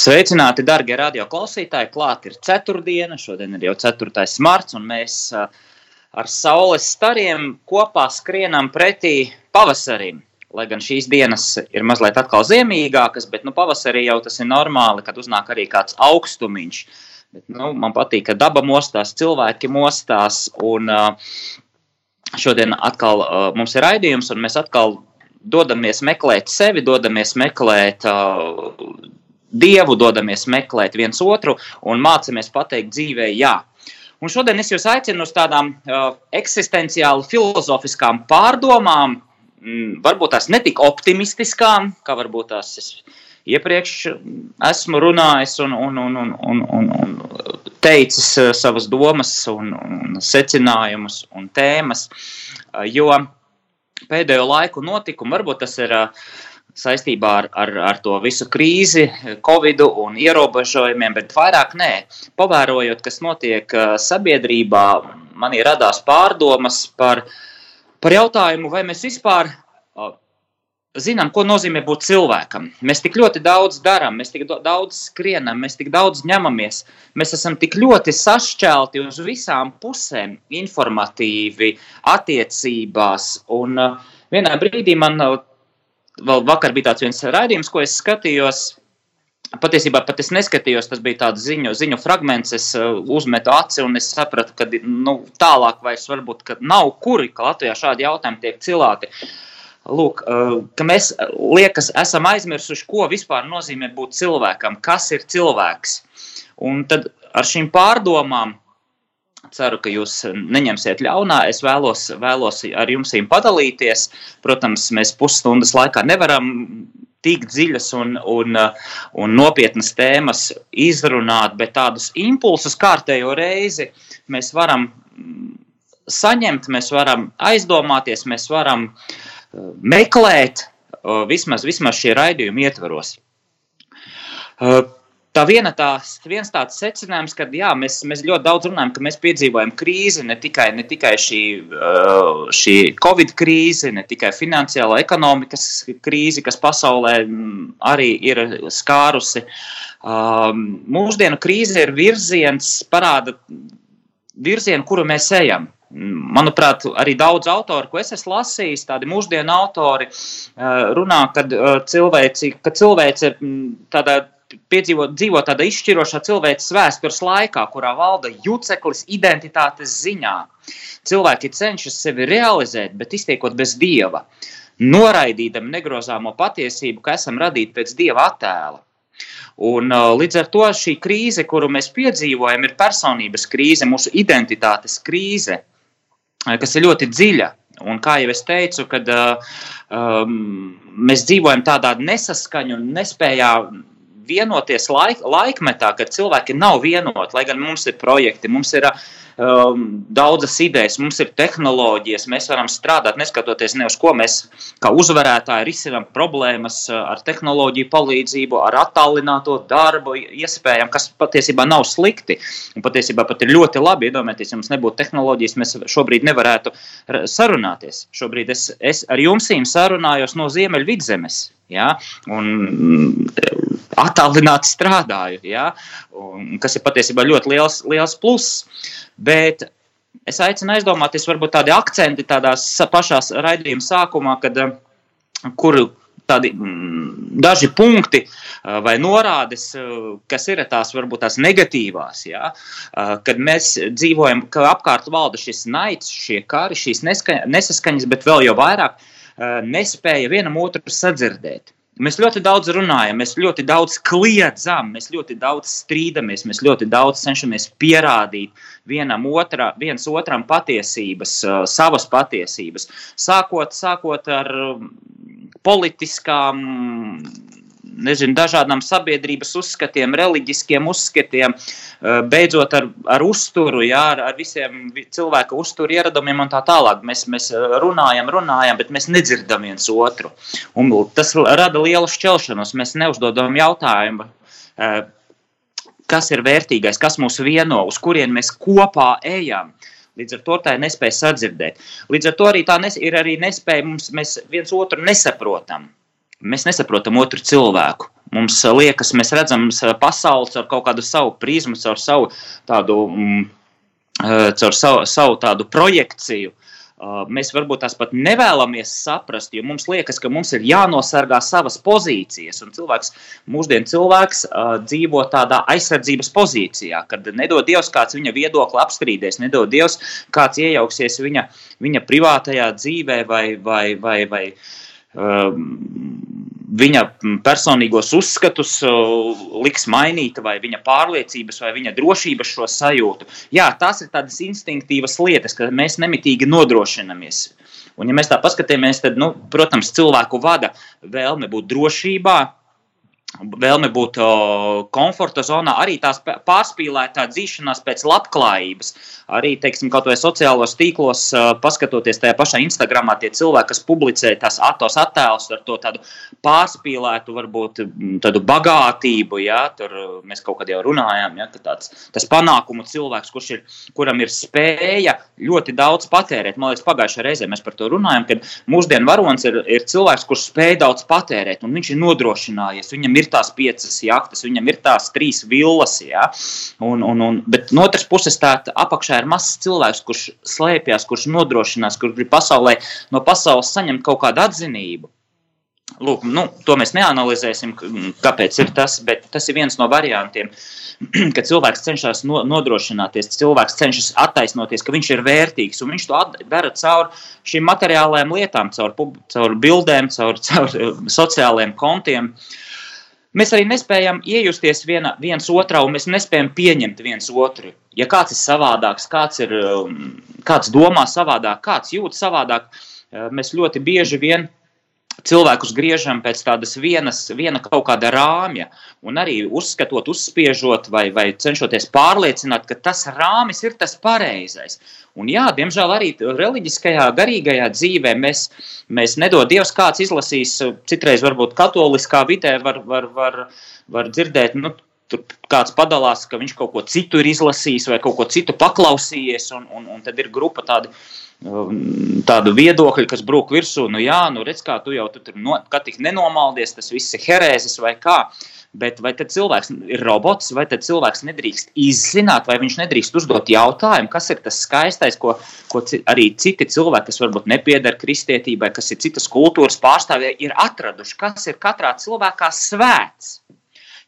Sveicināti, darbie radioklausītāji! Klāt ir ceturtdiena, šodien ir jau 4. marts, un mēs ar saules stariem kopā skrienam pretī pavasarim. Lai gan šīs dienas ir mazliet atkal ziemīgākas, bet nu, pavasarī jau tas ir normāli, kad uznāk arī kāds augstumiņš. Bet, nu, man patīk, ka daba mostās, cilvēki mostās, un šodien atkal mums ir raidījums, un mēs atkal dodamies meklēt sevi, dodamies meklēt uh, Dievu dodamies meklēt viens otru un mācāmies pateikt dzīvē, jā. Un šodien es jūs aicinu uz tādām uh, eksistenciāli filozofiskām pārdomām, mm, varbūt tās netik optimistiskām, kā varbūt tās es iepriekš esmu runājis un, un, un, un, un, un, un teicis uh, savas domas un, un secinājumus un tēmas, uh, jo pēdējo laiku notikumu varbūt tas ir uh, saistībā ar, ar, ar to visu krīzi, covid un ierobežojumiem, bet vairāk nē. Pavērojot, kas notiek sabiedrībā, man ir radās pārdomas par, par jautājumu, vai mēs vispār zinām, ko nozīmē būt cilvēkam. Mēs tik ļoti daudz darām, mēs tik daudz skrienam, mēs tik daudz ņemamies. Mēs esam tik ļoti sašķelti uz visām pusēm, informatīvi, attiecībās. Un vienā brīdī man vēl vakar bija tāds viens raidījums, ko es skatījos. Patiesībā pat es neskatījos, tas bija tāds ziņu, ziņu fragments, es uh, uzmetu aci un es sapratu, ka nu, tālāk vairs varbūt nav kuri, ka Latvijā šādi jautājumi tiek cilāti. Lūk, uh, ka mēs liekas, esam aizmirsuši, ko vispār nozīmē būt cilvēkam, kas ir cilvēks. Un tad ar šīm pārdomām Ceru, ka jūs neņemsiet ļaunā. Es vēlos, vēlos ar jums padalīties. Protams, mēs pusstundas laikā nevaram tik dziļas un, un, un nopietnas tēmas izrunāt, bet tādus impulsus kārtējo reizi mēs varam saņemt, mēs varam aizdomāties, mēs varam uh, meklēt vismaz, vismaz šie raidījumi ietvaros. Tā viena tās, viens tāds secinājums, ka jā, mēs, mēs ļoti daudz runājam, ka mēs piedzīvojam krīzi, ne tikai, ne tikai šī, šī covid krīze, ne tikai finansiāla ekonomikas krīze, kas pasaulē arī ir skārusi. Mūsdienu krīze ir virziens, parāda virzienu, kuru mēs ejam. Manuprāt, arī daudz autoru, ko es esmu lasījis, tādi mūsdienu autori, runā, kad cilvēci, ka cilvēce mm, tādā piedzīvot, dzīvo tādā izšķirošā cilvēces vēstures laikā, kurā valda juceklis identitātes ziņā. Cilvēki cenšas sevi realizēt, bet iztiekot bez dieva, noraidīdami negrozāmo patiesību, ka esam radīti pēc dieva attēla. Un, uh, līdz ar to šī krīze, kuru mēs piedzīvojam, ir personības krīze, mūsu identitātes krīze, uh, kas ir ļoti dziļa. Un kā jau es teicu, kad uh, um, mēs dzīvojam tādā nesaskaņu un nespējā vienoties laik, laikmetā, kad cilvēki nav vienoti, lai gan mums ir projekti, mums ir um, daudzas idejas, mums ir tehnoloģijas, mēs varam strādāt, neskatoties ne uz ko mēs kā uzvarētāji risinām problēmas uh, ar tehnoloģiju palīdzību, ar attālināto darbu iespējām, kas patiesībā nav slikti. Un patiesībā pat ir ļoti labi, iedomājieties, ja mums nebūtu tehnoloģijas, mēs šobrīd nevarētu sarunāties. Šobrīd es, es ar jums sarunājos no Ziemeļvidzemes. Ja? Un attālināti strādāju, ja? un, kas ir patiesībā ļoti liels, liels pluss. Bet es aicinu aizdomāties, varbūt tādi akcenti tādās pašās raidījuma sākumā, kad, kur tādi mm, daži punkti vai norādes, kas ir tās varbūt tās negatīvās, ja? kad mēs dzīvojam, ka apkārt valda šis naids, šie kari, šīs nesaskaņas, bet vēl jau vairāk nespēja vienam otru sadzirdēt. Mēs ļoti daudz runājam, mēs ļoti daudz kliedzam, mēs ļoti daudz strīdamies, mēs ļoti daudz cenšamies pierādīt vienam otrā, viens otram patiesības, savas patiesības. Sākot, sākot ar politiskām nezinu, dažādām sabiedrības uzskatiem, reliģiskiem uzskatiem, beidzot ar, ar uzturu, jā, ar, ar visiem cilvēka uzturu ieradumiem un tā tālāk. Mēs, mēs runājam, runājam, bet mēs nedzirdam viens otru. Un tas rada lielu šķelšanos. Mēs neuzdodam jautājumu, kas ir vērtīgais, kas mūs vieno, uz kurien mēs kopā ejam. Līdz ar to tā ir nespēja sadzirdēt. Līdz ar to arī tā nes, ir arī nespēja mums, mēs viens otru nesaprotam. Mēs nesaprotam otru cilvēku. Mums liekas, mēs redzam pasauli ar kaut kādu savu prizmu, caur savu tādu, mm, caur savu, savu tādu projekciju. Mēs varbūt tās pat nevēlamies saprast, jo mums liekas, ka mums ir jānosargā savas pozīcijas. Un cilvēks, mūsdienu cilvēks, dzīvo tādā aizsardzības pozīcijā, kad nedod Dievs kāds viņa viedokli apstrīdēs, nedod Dievs kāds iejauksies viņa, viņa privātajā dzīvē vai, vai, vai, vai um, viņa personīgos uzskatus liks mainīt, vai viņa pārliecības, vai viņa drošības šo sajūtu. Jā, tās ir tādas instinktīvas lietas, ka mēs nemitīgi nodrošinamies. Un, ja mēs tā paskatāmies, tad, nu, protams, cilvēku vada vēlme būt drošībā, vēlme būt o, komforta zonā, arī tās pārspīlētā dzīšanās pēc labklājības. Arī, teiksim, kaut vai sociālos tīklos, paskatoties tajā pašā Instagramā, tie cilvēki, kas publicē tās tos attēlus ar to tādu pārspīlētu, varbūt tādu bagātību, ja, tur mēs kaut kad jau runājām, ja, ka tāds, tas panākumu cilvēks, kurš ir, kuram ir spēja ļoti daudz patērēt, man liekas, pagājušajā reizē mēs par to runājam, kad mūsdienu varonis ir, ir cilvēks, kurš spēj daudz patērēt, un viņš ir nodrošinājies, viņam ir tās piecas jahtas, viņam ir tās trīs villas. Ja? Un, un, un, bet no otras puses, tā apakšā ir mazs cilvēks, kurš slēpjas, kurš nodrošinās, kurš grib pasaulē, no pasaules saņemt kaut kādu atzinību. Lūk, nu, to mēs neanalizēsim, kāpēc ir tas, bet tas ir viens no variantiem, ka cilvēks cenšas no, nodrošināties, cilvēks cenšas attaisnoties, ka viņš ir vērtīgs, un viņš to dara caur šīm materiālajām lietām, caur, caur bildēm, caur, caur sociālajiem kontiem. Uh, Mēs arī nespējam iejusties viena, viens otrā, un mēs nespējam pieņemt viens otru. Ja kāds ir savādāks, kāds, ir, um, kāds domā savādāk, kāds jūt savādāk, uh, mēs ļoti bieži vien cilvēkus griežam pēc tādas vienas, viena kaut kāda rāmja, un arī uzskatot, uzspiežot vai, vai cenšoties pārliecināt, ka tas rāmis ir tas pareizais. Un jā, diemžēl arī reliģiskajā, garīgajā dzīvē mēs, mēs nedod Dievs kāds izlasīs, citreiz varbūt katoliskā vidē var, var, var, var dzirdēt, nu, tur kāds padalās, ka viņš kaut ko citu ir izlasījis vai kaut ko citu paklausījies, un, un, un tad ir grupa tādi Um, tādu viedokļu, kas brūk virsū, nu jā, nu redz, kā tu jau tu tur no, tik nenomaldies, tas viss ir herēzes vai kā. Bet vai tad cilvēks ir robots, vai tad cilvēks nedrīkst izzināt, vai viņš nedrīkst uzdot jautājumu, kas ir tas skaistais, ko, ko arī citi cilvēki, kas varbūt nepiedara kristietībai, kas ir citas kultūras pārstāvji, ir atraduši, kas ir katrā cilvēkā svēts.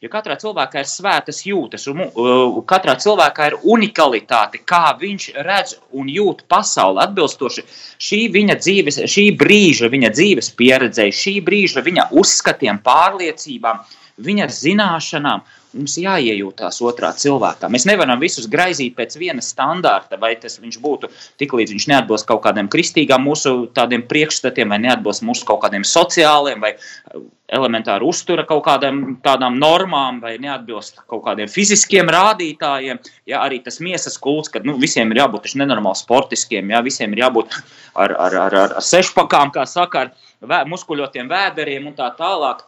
Jo katrā cilvēkā ir svētas jūtas, un uh, katrā cilvēkā ir unikalitāte, kā viņš redz un jūt pasauli. Atbilstoši šī viņa dzīves, šī brīža viņa dzīves pieredzei, šī brīža viņa uzskatiem, pārliecībām, viņa zināšanām Mums jāiejūtās otrā cilvēkā. Mēs nevaram visus graizīt pēc viena standarta, vai tas būtu tik līdz viņš neatbilst kaut kādiem kristīgām mūsu priekšstatiem, vai neatbilst mūsu kaut kādiem sociāliem, vai uh, elementāri uztura kaut kādām tādām normām, vai neatbilst kaut kādiem fiziskiem rādītājiem. Ja arī tas miesas kults, ka nu, visiem ir jābūt nenormāli sportiskiem, ja visiem ir jābūt ar, ar, ar, ar, sešpakām, kā saka, ar muskuļotiem vēderiem un tā tālāk.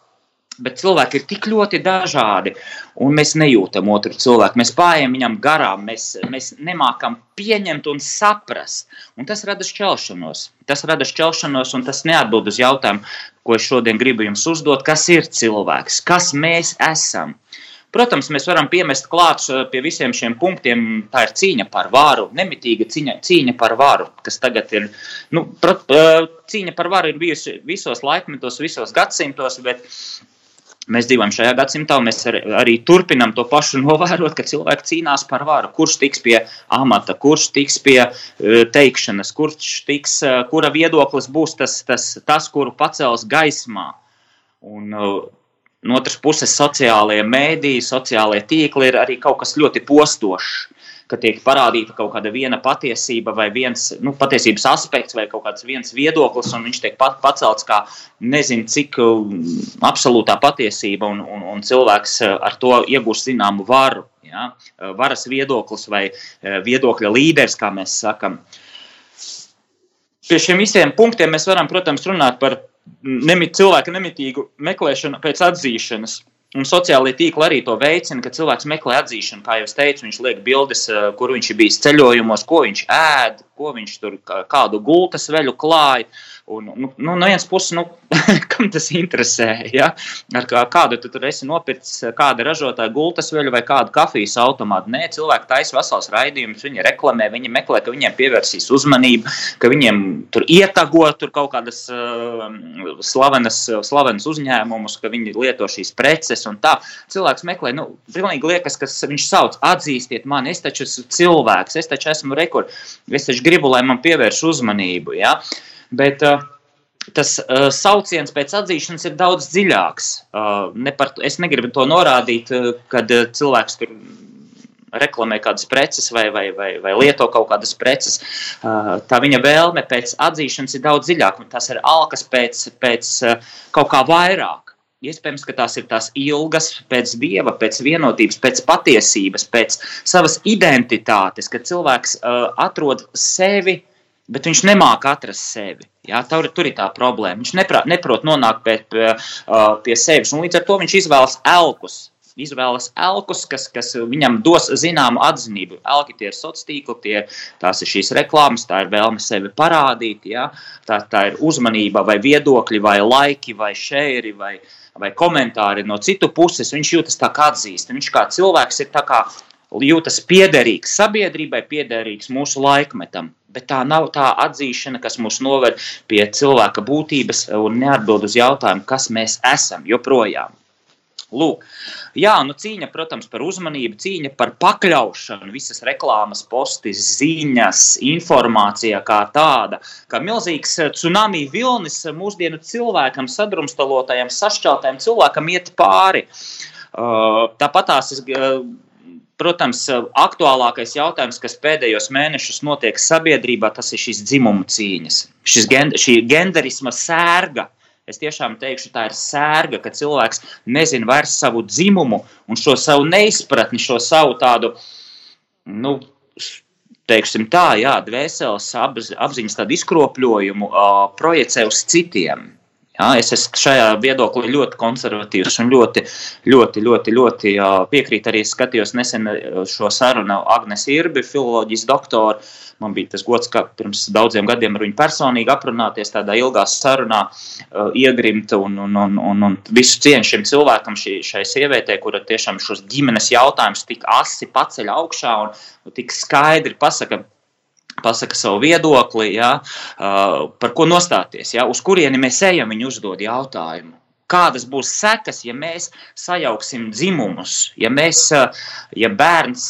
Bet cilvēki ir tik ļoti dažādi, un mēs nejūtam otru cilvēku. Mēs pārējām viņam garām, mēs, mēs nemākam pieņemt un saprast. Un tas rada šķelšanos. Tas rada šķelšanos, un tas neatbild uz jautājumu, ko es šodien gribu jums uzdot. Kas ir cilvēks? Kas mēs esam? Protams, mēs varam piemest klāt pie visiem šiem punktiem. Tā ir cīņa par varu, nemitīga cīņa, cīņa par varu, kas tagad ir. Nu, cīņa par varu ir bijusi visos laikmetos, visos gadsimtos, bet Mēs dzīvojam šajā gadsimtā, un mēs ar, arī turpinām to pašu novērot, ka cilvēki cīnās par varu. Kurš tiks pie amata, kurš tiks pie uh, teikšanas, kurš tiks, uh, kura viedoklis būs tas, tas, tas kuru pacels gaismā. Un, uh, no otras puses, sociālajie mēdīji, sociālajie tīkli ir arī kaut kas ļoti postošs. Ka tiek parādīta kaut kāda viena patiesība vai viens nu, patiesības aspekts vai kaut kāds viens viedoklis, un viņš tiek pat, pacelts kā nezinu cik absolūtā patiesība, un, un, un cilvēks ar to iegūst zināmu varu. Ja? Varas viedoklis vai viedokļa līderis, kā mēs sakam. Pie šiem visiem punktiem mēs varam, protams, runāt par nemit, cilvēka nemitīgu meklēšanu pēc atzīšanas. Un sociālai tīkli arī to veicina, ka cilvēks meklē atzīšanu. Kā jau teicu, viņš liek bildes, eh, kur viņš ir bijis ceļojumos, ko viņš ēd, ko viņš tur kādu gultas veļu klāja. Un, nu, nu, no vienas puses, nu, kam tas interesē? Ja? Ar kā, kādu tu tur esi nopircis, kāda ražotāja gultas veļu vai kādu kafijas automātu. Nē, cilvēki taisa vesels raidījums, viņi reklamē, viņi meklē, ka viņiem pievērsīs uzmanību, ka viņiem tur ietago tur kaut kādas uh, slavenas, slavenas uzņēmumus, ka viņi lieto šīs preces un tā. Cilvēks meklē, nu, pilnīgi liekas, ka viņš sauc, atzīstiet mani, es taču esmu cilvēks, es taču esmu rekur, es taču gribu, lai man pievērš uzmanību. Ja? Bet uh, tas uh, sauciens pēc atzīšanas ir daudz dziļāks. Uh, ne par, es negribu to norādīt, uh, kad uh, cilvēks tur reklamē kādas preces vai, vai, vai, vai lieto kaut kādas preces. Uh, tā viņa vēlme pēc atzīšanas ir daudz dziļāka. Tas ir alkas pēc, pēc uh, kaut kā vairāk. Iespējams, ka tās ir tās ilgas pēc dieva, pēc vienotības, pēc patiesības, pēc savas identitātes, kad cilvēks uh, atrod sevi uh, bet viņš nemāca atrast sevi. Jā, tur, tur ir tā problēma. Viņš neprā, neprot nonākt pie, pie, pie sevis, un līdz ar to viņš izvēlas elkus. Izvēlas elkus, kas, kas viņam dos zināmu atzinību. Elki tie ir sociāli tīkli, tie, tās ir šīs reklāmas, tā ir vēlme sevi parādīt, jā? Tā, tā ir uzmanība, vai viedokļi, vai laiki, vai šēri, vai, vai komentāri no citu puses. Viņš jūtas tā kā atzīst. Viņš kā cilvēks ir tā kā jūtas piederīgs sabiedrībai, piederīgs mūsu laikmetam. Bet tā nav tā atzīšana, kas mūs noved pie cilvēka būtības un neatbild uz jautājumu, kas mēs esam joprojām. Lūk, jā, nu cīņa, protams, par uzmanību, cīņa par pakļaušanu, visas reklāmas, posti, ziņas, informācija kā tāda, kā milzīgs tsunami vilnis mūsdienu cilvēkam, sadrumstalotajam, sašķeltajam cilvēkam iet pāri. Uh, tāpat tās es Protams, aktuālākais jautājums, kas pēdējos mēnešus notiek sabiedrībā, tas ir šīs dzimumu cīņas, šis gen, šī genderisma sērga. Es tiešām teikšu, tā ir sērga, ka cilvēks nezina vairs savu dzimumu un šo savu neizpratni, šo savu tādu, nu, teiksim tā, jā, dvēseles apziņas tādu izkropļojumu uh, projicē uz citiem. Jā, es esmu šajā viedoklī ļoti konservatīvs un ļoti, ļoti, ļoti, ļoti piekrītu. Arī skatījos nesen šo sarunu Agnēs Irbi, filozofijas doktoru. Man bija tas gods, ka pirms daudziem gadiem ar viņu personīgi aprunāties tādā ilgā sarunā, uh, iegrimt un, un, un, un, un visu cieņu šim cilvēkam, šī, šai sievietei, kura tiešām šos ģimenes jautājumus tik asi paceļ augšā un tik skaidri pasaka, pasaka savu viedokli, ja, par ko nostāties, ja, uz kurieni mēs ejam, viņi uzdod jautājumu. Kādas būs sekas, ja mēs sajauksim dzimumus, ja, mēs, ja bērns,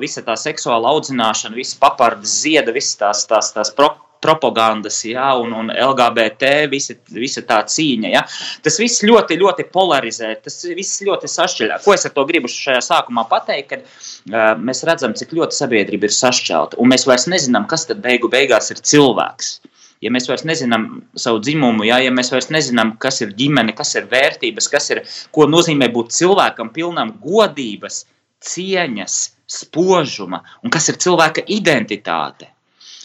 visa tā seksuāla audzināšana, visa papardas zieda, visas tās, tās, tās pro, propagandas, ja, un, un LGBT, visa, visa tā cīņa. Ja. Tas viss ļoti, ļoti polarizē, tas viss ļoti sašķeļā. Ko es ar to gribu šajā sākumā pateikt, kad uh, mēs redzam, cik ļoti sabiedrība ir sašķelta, un mēs vairs nezinām, kas tad beigu beigās ir cilvēks. Ja mēs vairs nezinām savu dzimumu, ja, ja mēs vairs nezinām, kas ir ģimene, kas ir vērtības, kas ir, ko nozīmē būt cilvēkam, pilnam godības, cieņas, spožuma un kas ir cilvēka identitāte.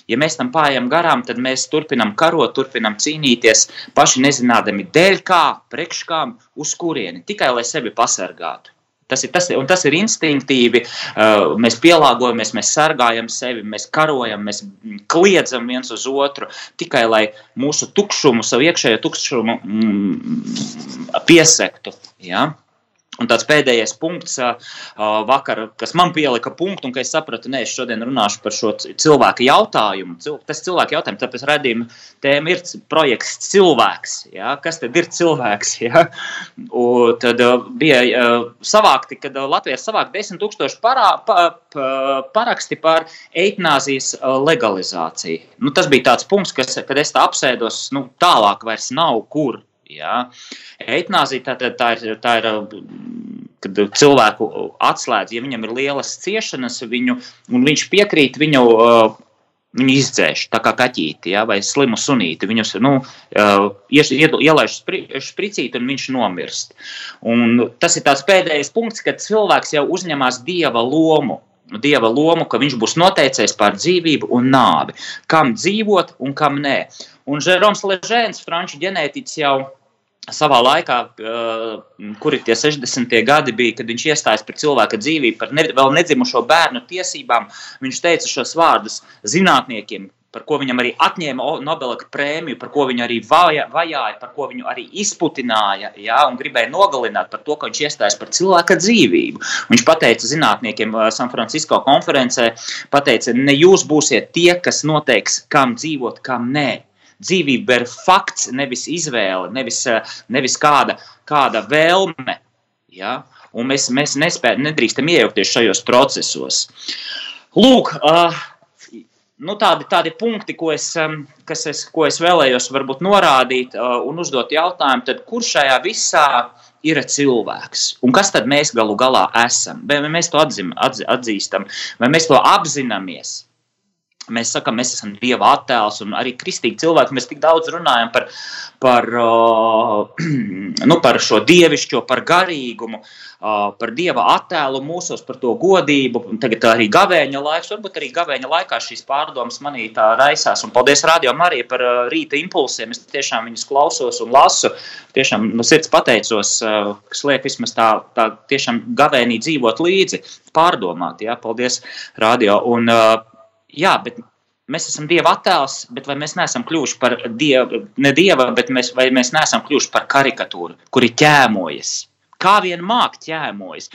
Ja mēs tam pājam garām, tad mēs turpinām karot, turpinām cīnīties, paši nezinādami dēļ kā, priekš kām, uz kurieni, tikai lai sevi pasargātu. Tas ir, tas, ir, tas ir instinktīvi. Uh, mēs pielāgojamies, mēs sargājam sevi, mēs karojam, mēs kliedzam viens uz otru tikai lai mūsu tukšumu, savu iekšējo tukšumu mm, piesektu. Ja? Un tāds pēdējais punkts, vakar, kas man pielika punktu, un es sapratu, ka es šodien runāšu par šo cilvēku jautājumu. Tas cilvēku jautājums, tāpēc redzījuma tēma ir projekts cilvēks. Ja? Kas tad ir cilvēks? Ja? Un tad bija savākti, kad Latvijā savākt desmit tūkstoši parā, pa, pa, paraksti par eitnāzijas legalizāciju. Nu, tas bija tāds punkts, kas, kad es tā apsēdos, nu, tālāk vairs nav kur. Ja? Eitnāzija tā, tā, tā ir, tā ir kad cilvēku atslēdz, ja viņam ir lielas ciešanas, viņu, un viņš piekrīt viņu. Uh, Viņu izdzēš tā kā kaķīti ja, vai slimu sunīti. Viņus nu, uh, ielaiž spricīt, un viņš nomirst. Un tas ir tāds pēdējais punkts, kad cilvēks jau uzņemas dieva lomu. Dieva lomu, ka viņš būs noteicējis par dzīvību un nāvi. Kam dzīvot un kam nē. Un Žeroms Ležēns, franču ģenētiķis, jau savā laikā, uh, kuri tie 60. gadi bija, kad viņš iestājās par cilvēka dzīvību, par ne, vēl nedzimušo bērnu tiesībām, viņš teica šos vārdus zinātniekiem, par ko viņam arī atņēma Nobela prēmiju, par ko viņu arī vajā, vajāja, par ko viņu arī izputināja, jā, un gribēja nogalināt par to, ka viņš iestājas par cilvēka dzīvību. Viņš pateica zinātniekiem San Francisco konferencē, pateica, ne jūs būsiet tie, kas noteiks, kam dzīvot, kam nē dzīvība ir fakts, nevis izvēle, nevis, eh, nevis kāda, kāda vēlme. Ja? Un mēs, mēs nespējam, nedrīkstam iejaukties šajos procesos. Lūk, uh, nu, tādi, tādi punkti, ko es, um, es, ko es vēlējos varbūt norādīt uh, un uzdot jautājumu, tad kur šajā visā ir cilvēks? Un kas tad mēs galu galā esam? Vai mēs to atzim, atz, atzīstam, vai mēs to apzināmies? Mēs sakām, mēs esam Dieva attēls, un arī kristīgi cilvēki. Mēs tik daudz runājam par, par, nu, par šo dievišķo, par garīgumu, par Dieva attēlu mūsos, par to godību. Tagad arī gavēņa laiks, varbūt arī gavēņa laikā šīs pārdomas manī tā raisās. Un paldies Radio Marijai par rīta impulsiem. Es tiešām viņus klausos un lasu. Tiešām no sirds pateicos, kas liek vismaz tā, tā tiešām gavēnī dzīvot līdzi, pārdomāt. Jā, paldies Radio. Un, jā, bet mēs esam Dieva attēls, bet vai mēs neesam kļuvuši par dievu, ne Dieva, bet mēs, vai mēs neesam kļuvuši par karikatūru, kuri ķēmojas? Kā vien māk ķēmojas?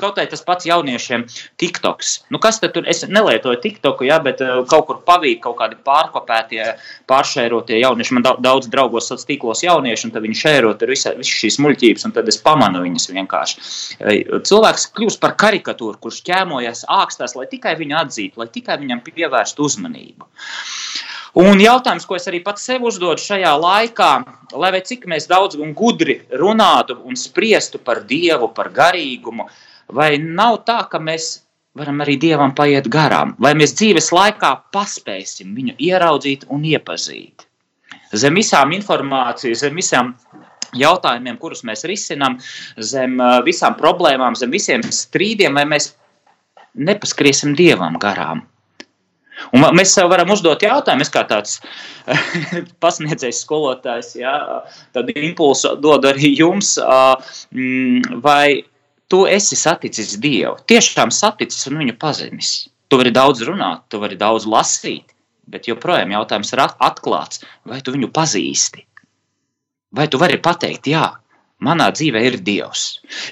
Kaut arī tas pats jauniešiem TikToks. Nu, kas tad tur? Es nelietoju TikToku, ja, bet uh, kaut kur pavīk kaut kādi pārkopētie, pāršērotie jaunieši. Man daudz draugos sociālos tīklos jaunieši, un tad viņi šēro tur visas šīs muļķības, un tad es pamanu viņas vienkārši. Cilvēks kļūst par karikatūru, kurš ķēmojas ākstās, lai tikai viņu atzītu, lai tikai viņam pievērstu uzmanību. Un jautājums, ko es arī pats sev uzdodu šajā laikā, lai cik mēs daudz un gudri runātu un spriestu par dievu, par garīgumu, Vai nav tā, ka mēs varam arī Dievam paiet garām, vai mēs dzīves laikā paspēsim viņu ieraudzīt un iepazīt? Zem visām informācijām, zem visām jautājumiem, kurus mēs risinām, zem uh, visām problēmām, zem visiem strīdiem, vai mēs nepaskriesim Dievam garām. Un mēs sev varam uzdot jautājumu, es kā tāds pasniedzējs skolotājs, jā, tādu impulsu dodu arī jums, uh, mm, vai tu esi saticis Dievu, tiešām saticis un viņu pazinis. Tu vari daudz runāt, tu vari daudz lasīt, bet joprojām jautājums ir atklāts, vai tu viņu pazīsti? Vai tu vari pateikt, jā, manā dzīvē ir Dievs?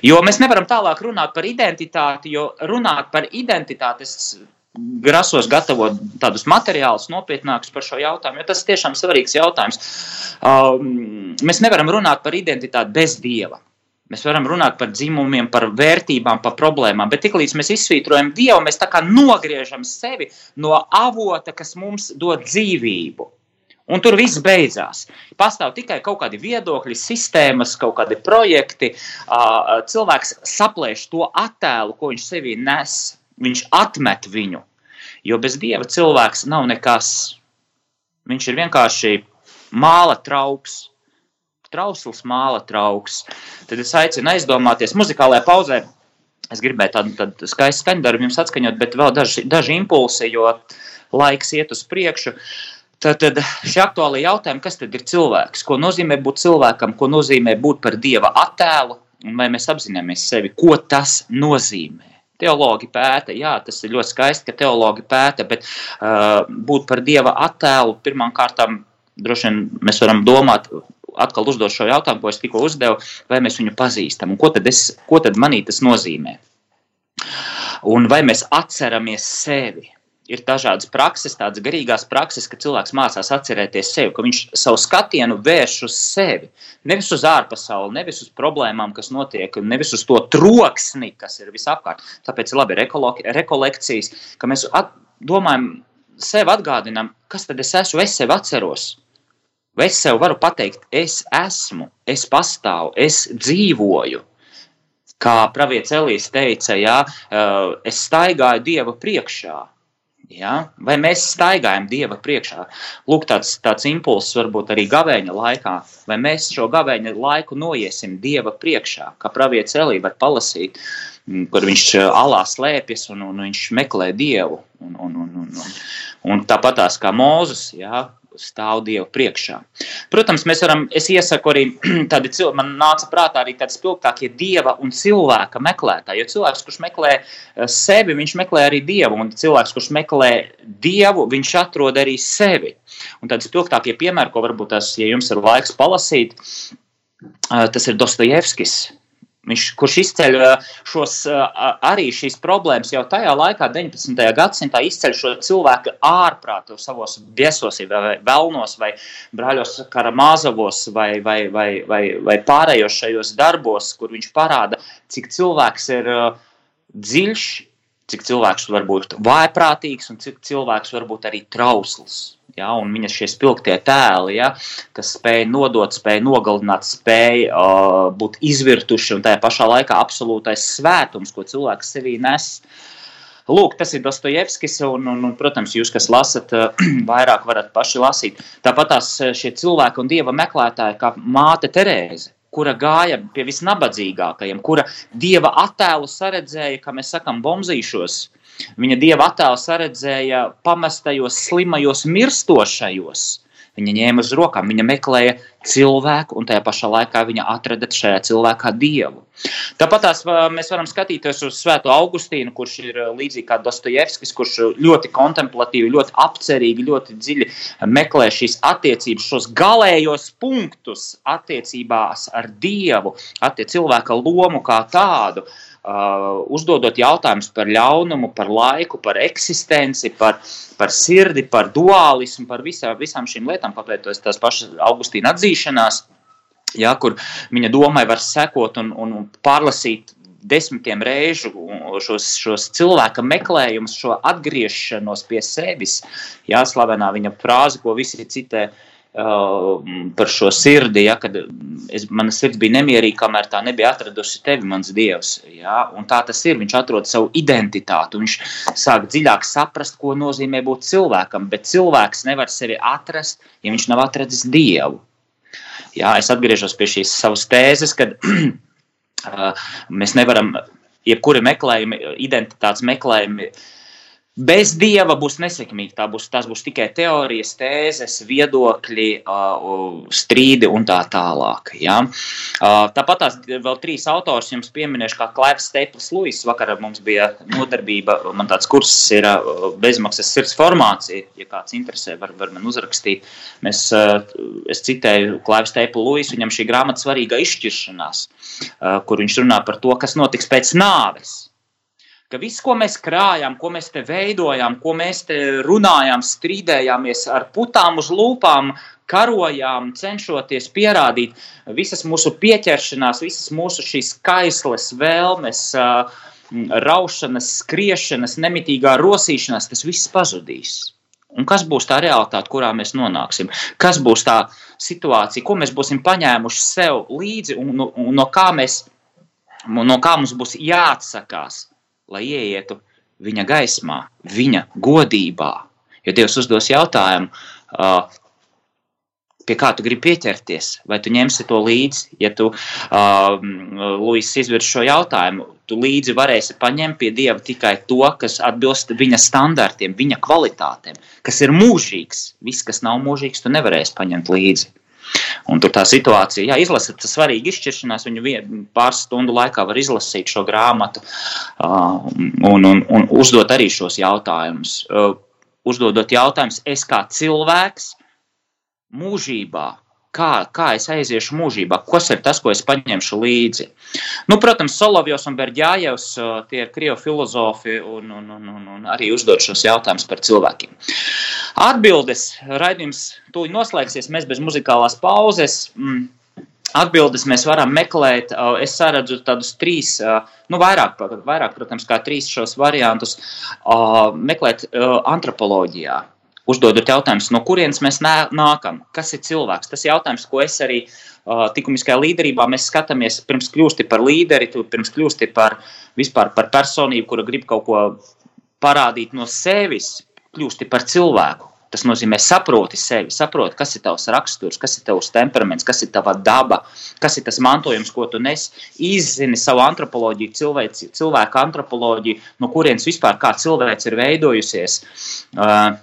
Jo mēs nevaram tālāk runāt par identitāti, jo runāt par identitāti es grasos gatavot tādus materiālus nopietnākus par šo jautājumu, jo tas tiešām svarīgs jautājums. Um, mēs nevaram runāt par identitāti bez Dieva. Mēs varam runāt par dzimumiem, par vērtībām, par problēmām, bet tiklīdz mēs izsvītrojam Dievu, mēs tā kā nogriežam sevi no avota, kas mums dod dzīvību. Un tur viss beidzās. Pastāv tikai kaut kādi viedokļi, sistēmas, kaut kādi projekti. Cilvēks saplēš to attēlu, ko viņš sevī nes. Viņš atmet viņu. Jo bez dieva cilvēks nav nekas. Viņš ir vienkārši māla trauks trausls, māla trauks. Tad es aicinu aizdomāties muzikālajā pauzē. Es gribēju tādu, tādu skaistu skaņdarbu jums atskaņot, bet vēl daži, daži impulsi, jo laiks iet uz priekšu. Tad, tad šie aktuāli jautājumi, kas tad ir cilvēks? Ko nozīmē būt cilvēkam, ko nozīmē būt par dieva attēlu, un vai mēs apzināmies sevi, ko tas nozīmē? Teologi pēta, jā, tas ir ļoti skaisti, ka teologi pēta, bet uh, būt par dieva attēlu pirmām kārtām droši vien mēs varam domāt atkal uzdot šo jautājumu, ko es tikko uzdevu, vai mēs viņu pazīstam un ko tad, es, ko tad manī tas nozīmē. Un vai mēs atceramies sevi? Ir dažādas prakses, tādas garīgās prakses, ka cilvēks mācās atcerēties sevi, ka viņš savu skatienu vērš uz sevi. Nevis uz ārpasauli, nevis uz problēmām, kas notiek, nevis uz to troksni, kas ir visapkārt. Tāpēc ir labi rekolekcijas, ka mēs domājam, sev atgādinām, kas tad es esmu, es sevi atceros. Vai es sev varu pateikt, es esmu, es pastāvu, es dzīvoju. Kā pravietis Elīs teica, jā, es staigāju Dieva priekšā. Ja? Vai mēs staigājam Dieva priekšā? Lūk, tāds, tāds impulss varbūt arī gavēņa laikā. Vai mēs šo gavēņa laiku noiesim Dieva priekšā, kā pravietis Elī var palasīt, mm, kur viņš eh, alā slēpjas un, un viņš meklē Dievu. Un, un, un, un, un, un tāpatās kā Mūzes, ja? Stāv Dievu priekšā. Protams, mēs varam, es iesaku arī tādi, man nāca prātā arī tādi spilgtākie Dieva un cilvēka meklētāji, jo cilvēks, kurš meklē eh, sevi, viņš meklē arī Dievu, un cilvēks, kurš meklē Dievu, viņš atrod arī sevi. Un tādi spilgtākie piemēri, ko varbūt tas, ja jums ir laiks palasīt, eh, tas ir Dostojevskis, Viņš, kurš izceļ šos, arī šīs problēmas jau tajā laikā, 19. gadsimtā, izceļ šo cilvēku ārprātu savos viesos, vai vēlnos, vai brāļos Karamāzovos, vai, vai, vai, vai, vai pārējos šajos darbos, kur viņš parāda, cik cilvēks ir dziļš, cik cilvēks var būt vājprātīgs un cik cilvēks var būt arī trausls ja, un viņa šie spilgtie tēli, ja, kas spēja nodot, spēja nogalināt, spēja uh, būt izvirtuši un tajā pašā laikā absolūtais svētums, ko cilvēks sevī nes. Lūk, tas ir Dostojevskis, un, un, un, protams, jūs, kas lasat, vairāk varat paši lasīt. Tāpat tās šie cilvēki un dieva meklētāji, kā māte Terēze, kura gāja pie visnabadzīgākajiem, kura dieva attēlu saredzēja, kā mēs sakām, bombzīšos, Viņa dieva attēlu saredzēja pamestajos, slimajos, mirstošajos. Viņa ņēma uz rokām, viņa meklēja cilvēku, un tajā pašā laikā viņa atrada šajā cilvēkā dievu. Tāpat tās, mēs varam skatīties uz Svēto Augustīnu, kurš ir līdzīgi kā Dostojevskis, kurš ļoti kontemplatīvi, ļoti apcerīgi, ļoti dziļi meklē šīs attiecības, šos galējos punktus attiecībās ar dievu, attiecībā cilvēka lomu kā tādu. Uh, Uh, uzdodot jautājumus par ļaunumu, par laiku, par eksistenci, par, par sirdi, par dualismu, par visā, visām šīm lietām, papētoties tās pašas Augustīna atzīšanās, ja, kur viņa domai var sekot un, un pārlasīt desmitiem reižu šos, šos cilvēka meklējumus, šo atgriešanos pie sevis. Jā, slavenā viņa frāze, ko visi citē, Uh, par šo sirdi, ja, kad es, mana sirds bija nemierīga, kamēr tā nebija atradusi tevi, mans dievs. Ja, un tā tas ir. Viņš atrod savu identitāti, viņš sāk dziļāk saprast, ko nozīmē būt cilvēkam. Bet cilvēks nevar sevi atrast, ja viņš nav atradzis dievu. Ja, es atgriežos pie šīs savas tēzes, kad uh, mēs nevaram, jebkuri meklējumi, identitātes meklējumi, uh, Bez dieva būs nesekmīgi. Tā būs, tās būs tikai teorijas, tēzes, viedokļi, strīdi un tā tālāk. Ja? Tāpat tās vēl trīs autors jums pieminēšu, kā Klaivs Steplis Luis. Vakar mums bija nodarbība, man tāds kurs ir bezmaksas sirds formācija. Ja kāds interesē, var, var man uzrakstīt. Mēs, es citēju Klaivs Steplis Luis, viņam šī grāmata svarīga izšķiršanās, kur viņš runā par to, kas notiks pēc nāves ka viss, ko mēs krājām, ko mēs te veidojām, ko mēs te runājām, strīdējāmies ar putām uz lūpām, karojām, cenšoties pierādīt visas mūsu pieķeršanās, visas mūsu šīs kaisles, vēlmes, raušanas, skriešanas, nemitīgā rosīšanās, tas viss pazudīs. Un kas būs tā realitāte, kurā mēs nonāksim? Kas būs tā situācija, ko mēs būsim paņēmuši sev līdzi un, un, un no, kā mēs, no kā mums būs jāatsakās? Lai ieietu viņa gaismā, viņa godībā. Jo Dievs uzdos jautājumu, pie kā tu gribi pieķerties, vai tu ņemsi to līdzi. Ja tu, uh, Lūis, izvirs šo jautājumu, tu līdzi varēsi paņemt pie Dieva tikai to, kas atbilst viņa standartiem, viņa kvalitātēm, kas ir mūžīgs. Viss, kas nav mūžīgs, tu nevarēsi paņemt līdzi. Un tur tā situācija, jā, izlasīt, tas svarīgi izšķiršanās, viņu vien, pāris stundu laikā var izlasīt šo grāmatu uh, un, un, un uzdot arī šos jautājumus. Uh, uzdodot jautājumus, es kā cilvēks mūžībā kā, kā es aiziešu mūžībā, kas ir tas, ko es paņemšu līdzi. Nu, protams, Solovjos un Berģājevs tie ir krievu filozofi un, un, un, un, un arī uzdod šos jautājumus par cilvēkiem. Atbildes raidījums tūlīt noslēgsies, mēs bez muzikālās pauzes. Mm, Atbildes mēs varam meklēt. Es saredzu tādus trīs, nu, vairāk, vairāk, protams, kā trīs šos variantus, meklēt antropoloģijā uzdodot jautājumus, no kurienes mēs nākam, kas ir cilvēks. Tas ir jautājums, ko es arī uh, likumiskajā līderībā mēs skatāmies, pirms kļūsti par līderi, pirms kļūsti par vispār par personību, kura grib kaut ko parādīt no sevis, kļūsti par cilvēku. Tas nozīmē, saproti sevi, saproti, kas ir tavs raksturs, kas ir tavs temperaments, kas ir tava daba, kas ir tas mantojums, ko tu nes. Izzini savu antropoloģiju, cilvēku, cilvēku antropoloģiju, no kurienes vispār kā cilvēks ir veidojusies. Uh,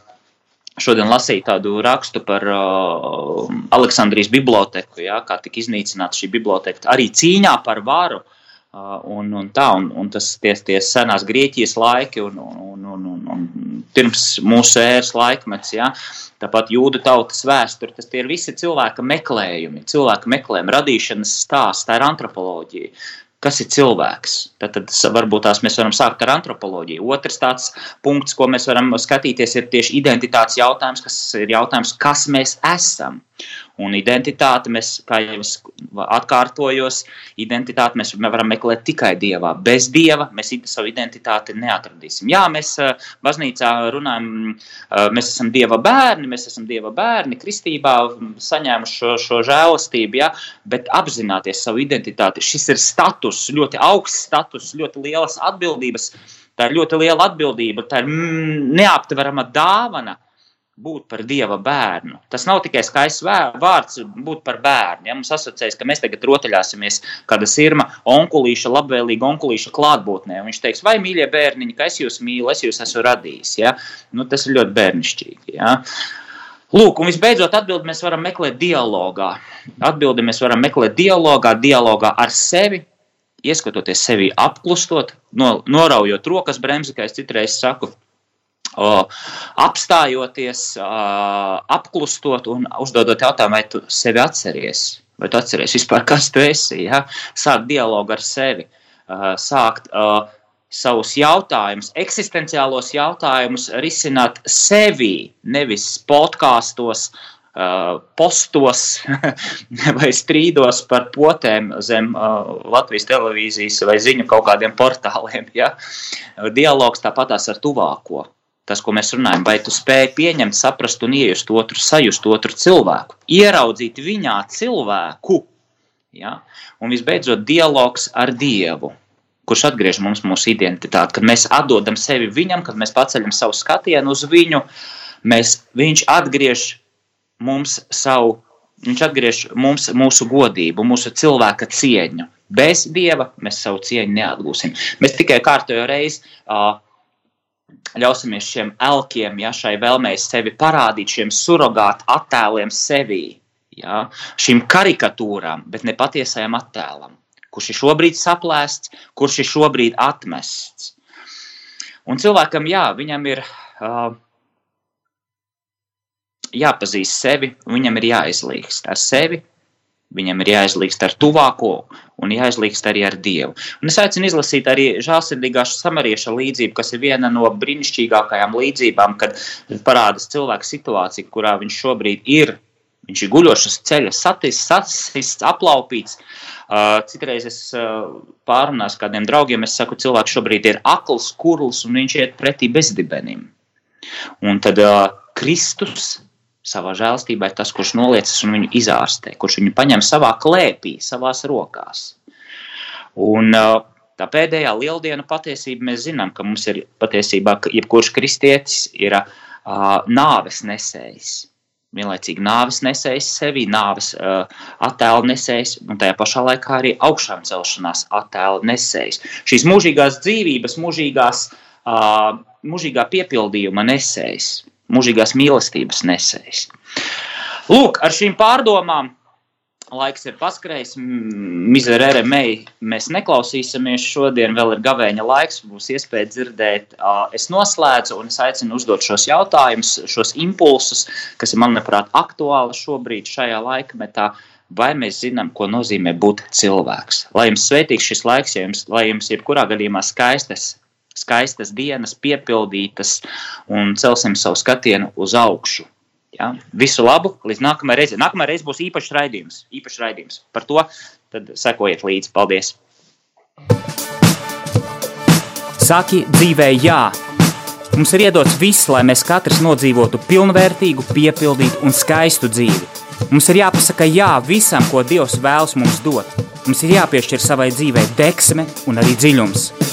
Šodien lasīju tādu rakstu par uh, Aleksandrijas biblioteku, ja, kā tika iznīcināta šī biblioteka. Arī cīņā par varu uh, Un, un tā, un, un tas tie, tie senās Grieķijas laiki un, un, un, un, un pirms mūsu ēras laikmets, ja, tāpat jūdu tautas vēsture, tas ir visi cilvēka meklējumi, cilvēka meklējumi, radīšanas stāsts, tā ir antropoloģija kas ir cilvēks. Tad, tad varbūt tās mēs varam sākt ar antropoloģiju. Otrs tāds punkts, ko mēs varam skatīties, ir tieši identitātes jautājums, kas ir jautājums, kas mēs esam. Un identitāti mēs, kā jau es atkārtojos, identitāti mēs varam meklēt tikai Dievā. Bez Dieva mēs savu identitāti neatradīsim. Jā, mēs baznīcā runājam, mēs esam Dieva bērni, mēs esam Dieva bērni, kristībā saņēmuši šo, šo žēlastību, jā, bet apzināties savu identitāti. Šis ir status, ļoti augsts status, ļoti lielas atbildības. Tā ir ļoti liela atbildība, tā ir mm, neaptverama dāvana būt par dieva bērnu. Tas nav tikai skaists vārds, būt par bērnu. Ja? Mums asociējas, ka mēs tagad rotaļāsimies kāda sirma, onkulīša, labvēlīga onkulīša klātbūtnē. Viņš teiks, vai mīļie bērniņi, ka es jūs mīlu, es jūs esmu radījis. Ja? Nu, tas ir ļoti bērnišķīgi. Ja? Lūk, un visbeidzot, atbildi mēs varam meklēt dialogā. Atbildi mēs varam meklēt dialogā, dialogā ar sevi, ieskatoties sevi apklustot, no, noraujot rokas bremzi, kā es citreiz saku, apstājoties, apklustot un uzdodot jautājumu, vai tu sevi atceries, vai tu atceries vispār, kas tu esi. Ja? Sākt dialogu ar sevi, sākt savus jautājumus, eksistenciālos jautājumus risināt sevi, nevis podkāstos, postos vai strīdos par potēm zem Latvijas televīzijas vai ziņu kaut kādiem portāliem. Ja? Dialogs tāpatās ar tuvāko tas, ko mēs runājam, vai tu spēj pieņemt, saprast un iejust otru, sajust otru cilvēku, ieraudzīt viņā cilvēku. Ja? Un visbeidzot, dialogs ar Dievu, kurš atgriež mums mūsu identitāti. Kad mēs atdodam sevi viņam, kad mēs paceļam savu skatienu uz viņu, mēs, viņš atgriež mums savu. Viņš atgriež mums mūsu godību, mūsu cilvēka cieņu. Bez dieva mēs savu cieņu neatgūsim. Mēs tikai kārtējo reizi uh, ļausimies šiem elkiem, ja, šai vēlmei sevi parādīt, šiem surrogātu attēliem sevī, ja, šīm karikatūrām, bet ne patiesajam attēlam, kurš ir šobrīd saplēsts, kurš ir šobrīd atmests. Un cilvēkam, jā, viņam ir uh, jāpazīst sevi, viņam ir jāizlīgst ar sevi, Viņam ir jāizlīgst ar tuvāko un jāizlīgst arī ar Dievu. Un es aicinu izlasīt arī žēlsirdīgā samarieša līdzību, kas ir viena no brīnišķīgākajām līdzībām, kad parādās cilvēka situācija, kurā viņš šobrīd ir. Viņš ir guļošs ceļa, satists, aplaupīts. Uh, citreiz es uh, pārunāju ar kādiem draugiem, es saku, cilvēks šobrīd ir akls, kurls un viņš iet pretī bezdibenim. Un tad uh, Kristus savā žēlstībā ir tas, kurš noliecas un viņu izārstē, kurš viņu paņem savā klēpī, savās rokās. Un tā pēdējā lieldiena patiesība mēs zinām, ka mums ir patiesībā, jebkurš kristietis ir uh, nāves nesējs. Vienlaicīgi nāves nesējs sevi, nāves uh, attēlu nesējs, un tajā pašā laikā arī augšām celšanās attēlu nesējs. Šīs mūžīgās dzīvības, mūžīgās, uh, mūžīgā piepildījuma nesējs mūžīgās mīlestības nesējs. Lūk, ar šīm pārdomām laiks ir paskrējis. Mizerere mei mēs neklausīsimies šodien, vēl ir gavēņa laiks, būs iespēja dzirdēt. Es noslēdzu un es aicinu uzdot šos jautājumus, šos impulsus, kas ir, manuprāt, aktuāli šobrīd šajā laikmetā. Vai mēs zinām, ko nozīmē būt cilvēks? Lai jums svētīgs šis laiks, ja jums, lai jums jebkurā gadījumā skaistas skaistas dienas, piepildītas un celsim savu skatienu uz augšu. Ja? Visu labu, līdz nākamajai reizei. Nākamā reize būs īpašs raidījums, īpašs raidījums. Par to sekojiet līdzi. Paldies! Saki dzīvē jā! Mums ir iedots viss, lai mēs katrs nodzīvotu pilnvērtīgu, piepildītu un skaistu dzīvi. Mums ir jāpasaka jā visam, ko Dievs vēlas mums dot. Mums ir jāpiešķir savai dzīvei deksme un arī dziļums.